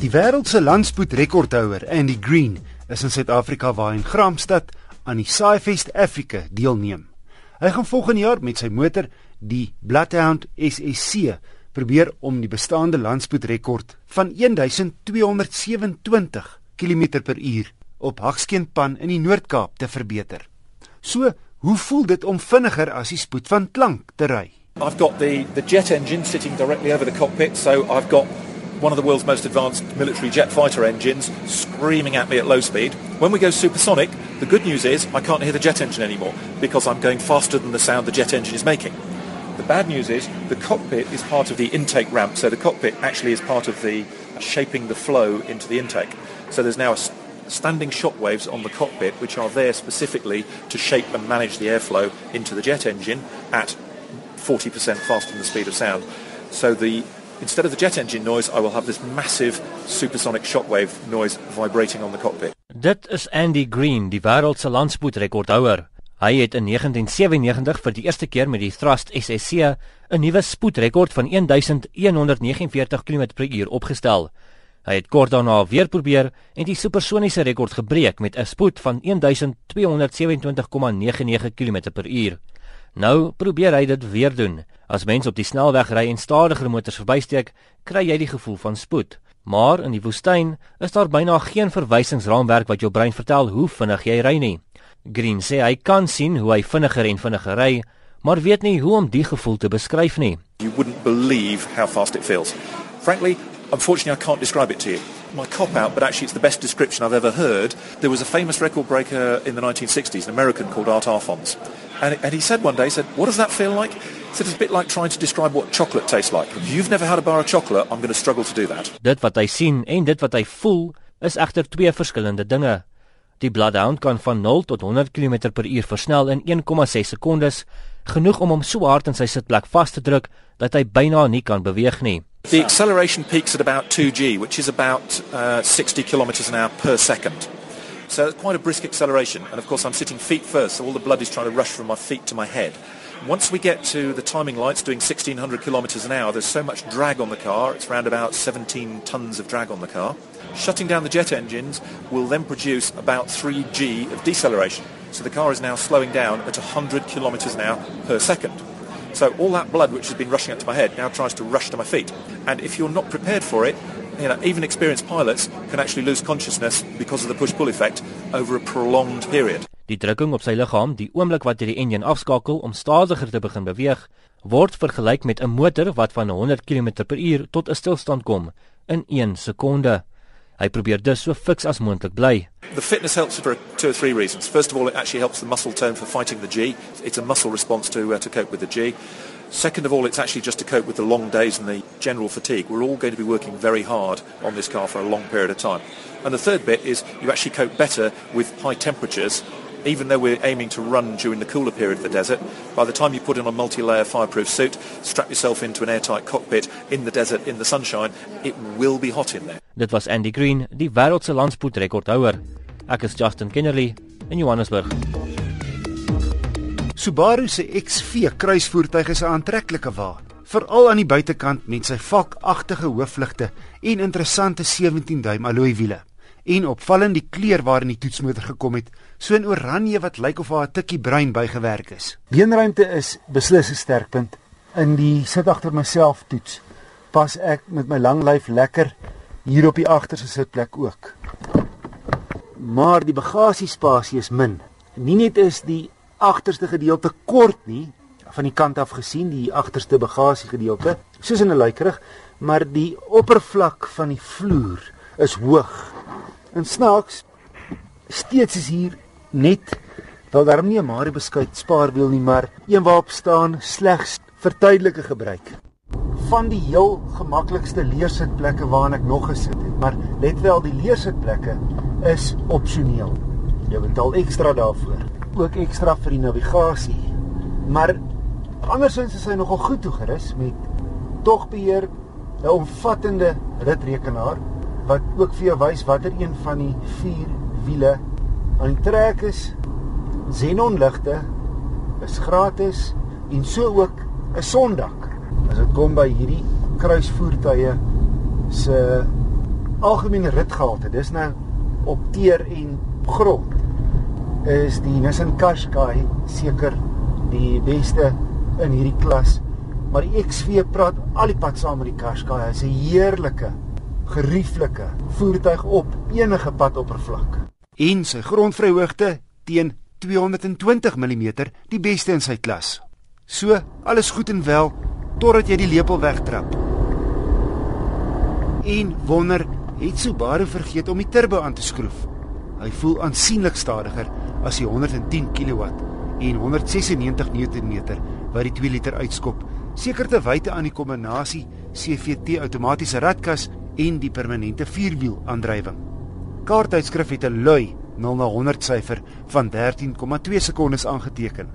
Die wêreld se landspoedrekordhouer, Andy Green, is in Suid-Afrika waar in Graamsstad aan die SciFest Africa deelneem. Hy gaan volgende jaar met sy motor, die Bloodhound SSC, probeer om die bestaande landspoedrekord van 1227 km/h op Hagskeenpan in die Noord-Kaap te verbeter. So, hoe voel dit om vinniger as die spoed van klank te ry? I've got the the jet engine sitting directly over the cockpit, so I've got one of the world's most advanced military jet fighter engines screaming at me at low speed. When we go supersonic, the good news is I can't hear the jet engine anymore because I'm going faster than the sound the jet engine is making. The bad news is the cockpit is part of the intake ramp, so the cockpit actually is part of the shaping the flow into the intake. So there's now a standing shock waves on the cockpit which are there specifically to shape and manage the airflow into the jet engine at 40% faster than the speed of sound. So the instead of the jet engine noise, I will have this massive supersonic shockwave noise vibrating on the cockpit. Dit is Andy Green, die wêreld se landspoedrekordhouer. Hy het in 1997 vir die eerste keer met die Thrust SSC 'n nuwe spoedrekord van 1149 km/h opgestel. Hy het kort daarna weer probeer en die supersoniese rekord gebreek met 'n spoed van 1227,99 km/h. Nou probeer hy dit weer doen. As mens op die snelweg ry en stadiger motors verbysteek, kry jy die gevoel van spoed. Maar in die woestyn is daar byna geen verwysingsraamwerk wat jou brein vertel hoe vinnig jy ry nie. Green sê hy kan sien hoe hy vinniger en vinniger ry, maar weet nie hoe om die gevoel te beskryf nie. You wouldn't believe how fast it feels. Frankly, unfortunately I can't describe it to you. My cop out, but actually it's the best description I've ever heard. There was a famous record breaker in the 1960s, an American called Art Arfons. And, and he said one day, he said, what does that feel like? He said, it's a bit like trying to describe what chocolate tastes like. If you've never had a bar of chocolate, I'm going to struggle to do that. Dit wat hy sien en dit wat hy voel is egter twee verskillende dinge. Die Bloodhound kan van 0 tot 100 km/h versnel in 1,6 sekondes, genoeg om hom so hard in sy sitplek vas te druk dat hy byna nie kan beweeg nie. The acceleration peaks at about 2g, which is about uh, 60 kilometers an hour per second. So it's quite a brisk acceleration. And of course, I'm sitting feet first, so all the blood is trying to rush from my feet to my head. Once we get to the timing lights doing 1600 kilometers an hour, there's so much drag on the car. It's around about 17 tons of drag on the car. Shutting down the jet engines will then produce about 3G of deceleration. So the car is now slowing down at 100 kilometers an hour per second. So all that blood which has been rushing up to my head now tries to rush to my feet. And if you're not prepared for it, you know, even experienced pilots can actually lose consciousness because of the push-pull effect over a prolonged period. Die drukking op sy liggaam, die oomblik wat die enjin afskakel om stadiger te begin beweeg, word vergelyk met 'n motor wat van 100 km/h tot 'n stilstand kom in 1 sekonde. Hy probeer dus so fiks as moontlik bly. The fitness helps for two or three reasons. First of all, it actually helps the muscle tone for fighting the G. It's a muscle response to uh, to cope with the G. Second of all, it's actually just to cope with the long days and the general fatigue. We're all going to be working very hard on this car for a long period of time. And the third bit is you actually cope better with high temperatures. Even though we're aiming to run during the cooler period of the desert, by the time you put in a multi-layer fireproof suit, strap yourself into an airtight cockpit in the desert in the sunshine, it will be hot in there. Dit was Andy Green, die wêreldse landspoedrekordhouer. Ek is Justin Kennerly in Johannesburg. Subaru se XV kruisvoertuig is 'n aantreklike wa, veral aan die buitekant met sy vakagtige hoofligte en interessante 17-duim alloy wiele. En opvallend die kleur waarin die toetsmotor gekom het, so 'n oranje wat lyk of haar 'n tikkie bruin bygewerk is. Beenruimte is beslis 'n sterkpunt. In die sit agter myself toets pas ek met my lang lyf lekker hier op die agterste sitplek ook. Maar die bagasiespasie is min. Nie net is die agterste gedeelte kort nie van die kant af gesien die agterste bagasie gedeelte soos in 'n luikerig maar die oppervlak van die vloer is hoog en snaaks steeds is hier net wel daarom nie 'n Mario beskuit spaarwiel nie maar een waarop staan slegs vir tydelike gebruik. Van die heel gemaklikste leersitplekke waarna ek nog gesit het maar let wel die leersitplekke is opsioneel jy betaal ekstra daarvoor ook ekstra vir die navigasie. Maar andersins is hy nogal goed toegerus met togbeheer, 'n omvattende ritrekenaar wat ook vir jou wys watter een van die vier wiele aan die trek is. Xenon ligte is gratis en so ook 'n sondak. As dit kom by hierdie kruisvoertuie se algemene ritgehalte, dis nou op teer en grond. Is die Nissan Qashqai seker die beste in hierdie klas? Maar die XV praat al die pad saam met die Qashqai. Hy's 'n heerlike, gerieflike voertuig op enige padoppervlak. En sy grondvryhoogte teen 220 mm die beste in sy klas. So, alles goed en wel totdat jy die lepel wegtrap. En wonder, het Subaru vergeet om die turbo aan te skroef. Hy voel aansienlik stadiger as die 110 kW en 196 Nm wat die 2 liter uitskop, seker te wyte aan die kombinasie CVT outomatiese ratkas en die permanente vierwiel aandrywing. Kaartuitskrif het 'n lui 0 na 100 syfer van 13,2 sekondes aangeteken.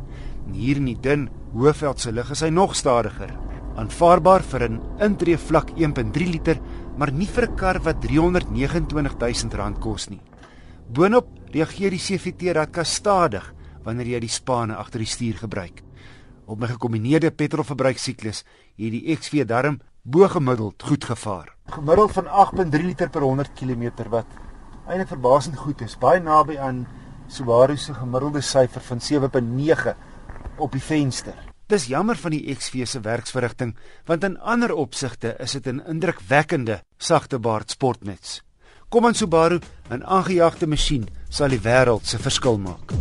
En hier in die dun Hoëveld se lig is hy nog stadiger. Aanvaarbaar vir 'n intree vlak 1.3 liter, maar nie vir 'n kar wat 329 000 rand kos nie. Boonop reageer die CVT ratkas stadig wanneer jy die spane agter die stuur gebruik. Op my gekombineerde petrolverbruiksiklus het die XV darm bo gemiddeld goed gevaar. Gemiddeld van 8.3 liter per 100 km wat eintlik verbasend goed is, baie naby aan Subaru se gemiddelde syfer van 7.9 op die venster. Dis jammer van die XV se werksverrigting, want in ander opsigte is dit 'n indrukwekkende sagtebaard sportnuts. Kom aan Subaru, 'n aangejagte masjien sal die wêreld se verskil maak.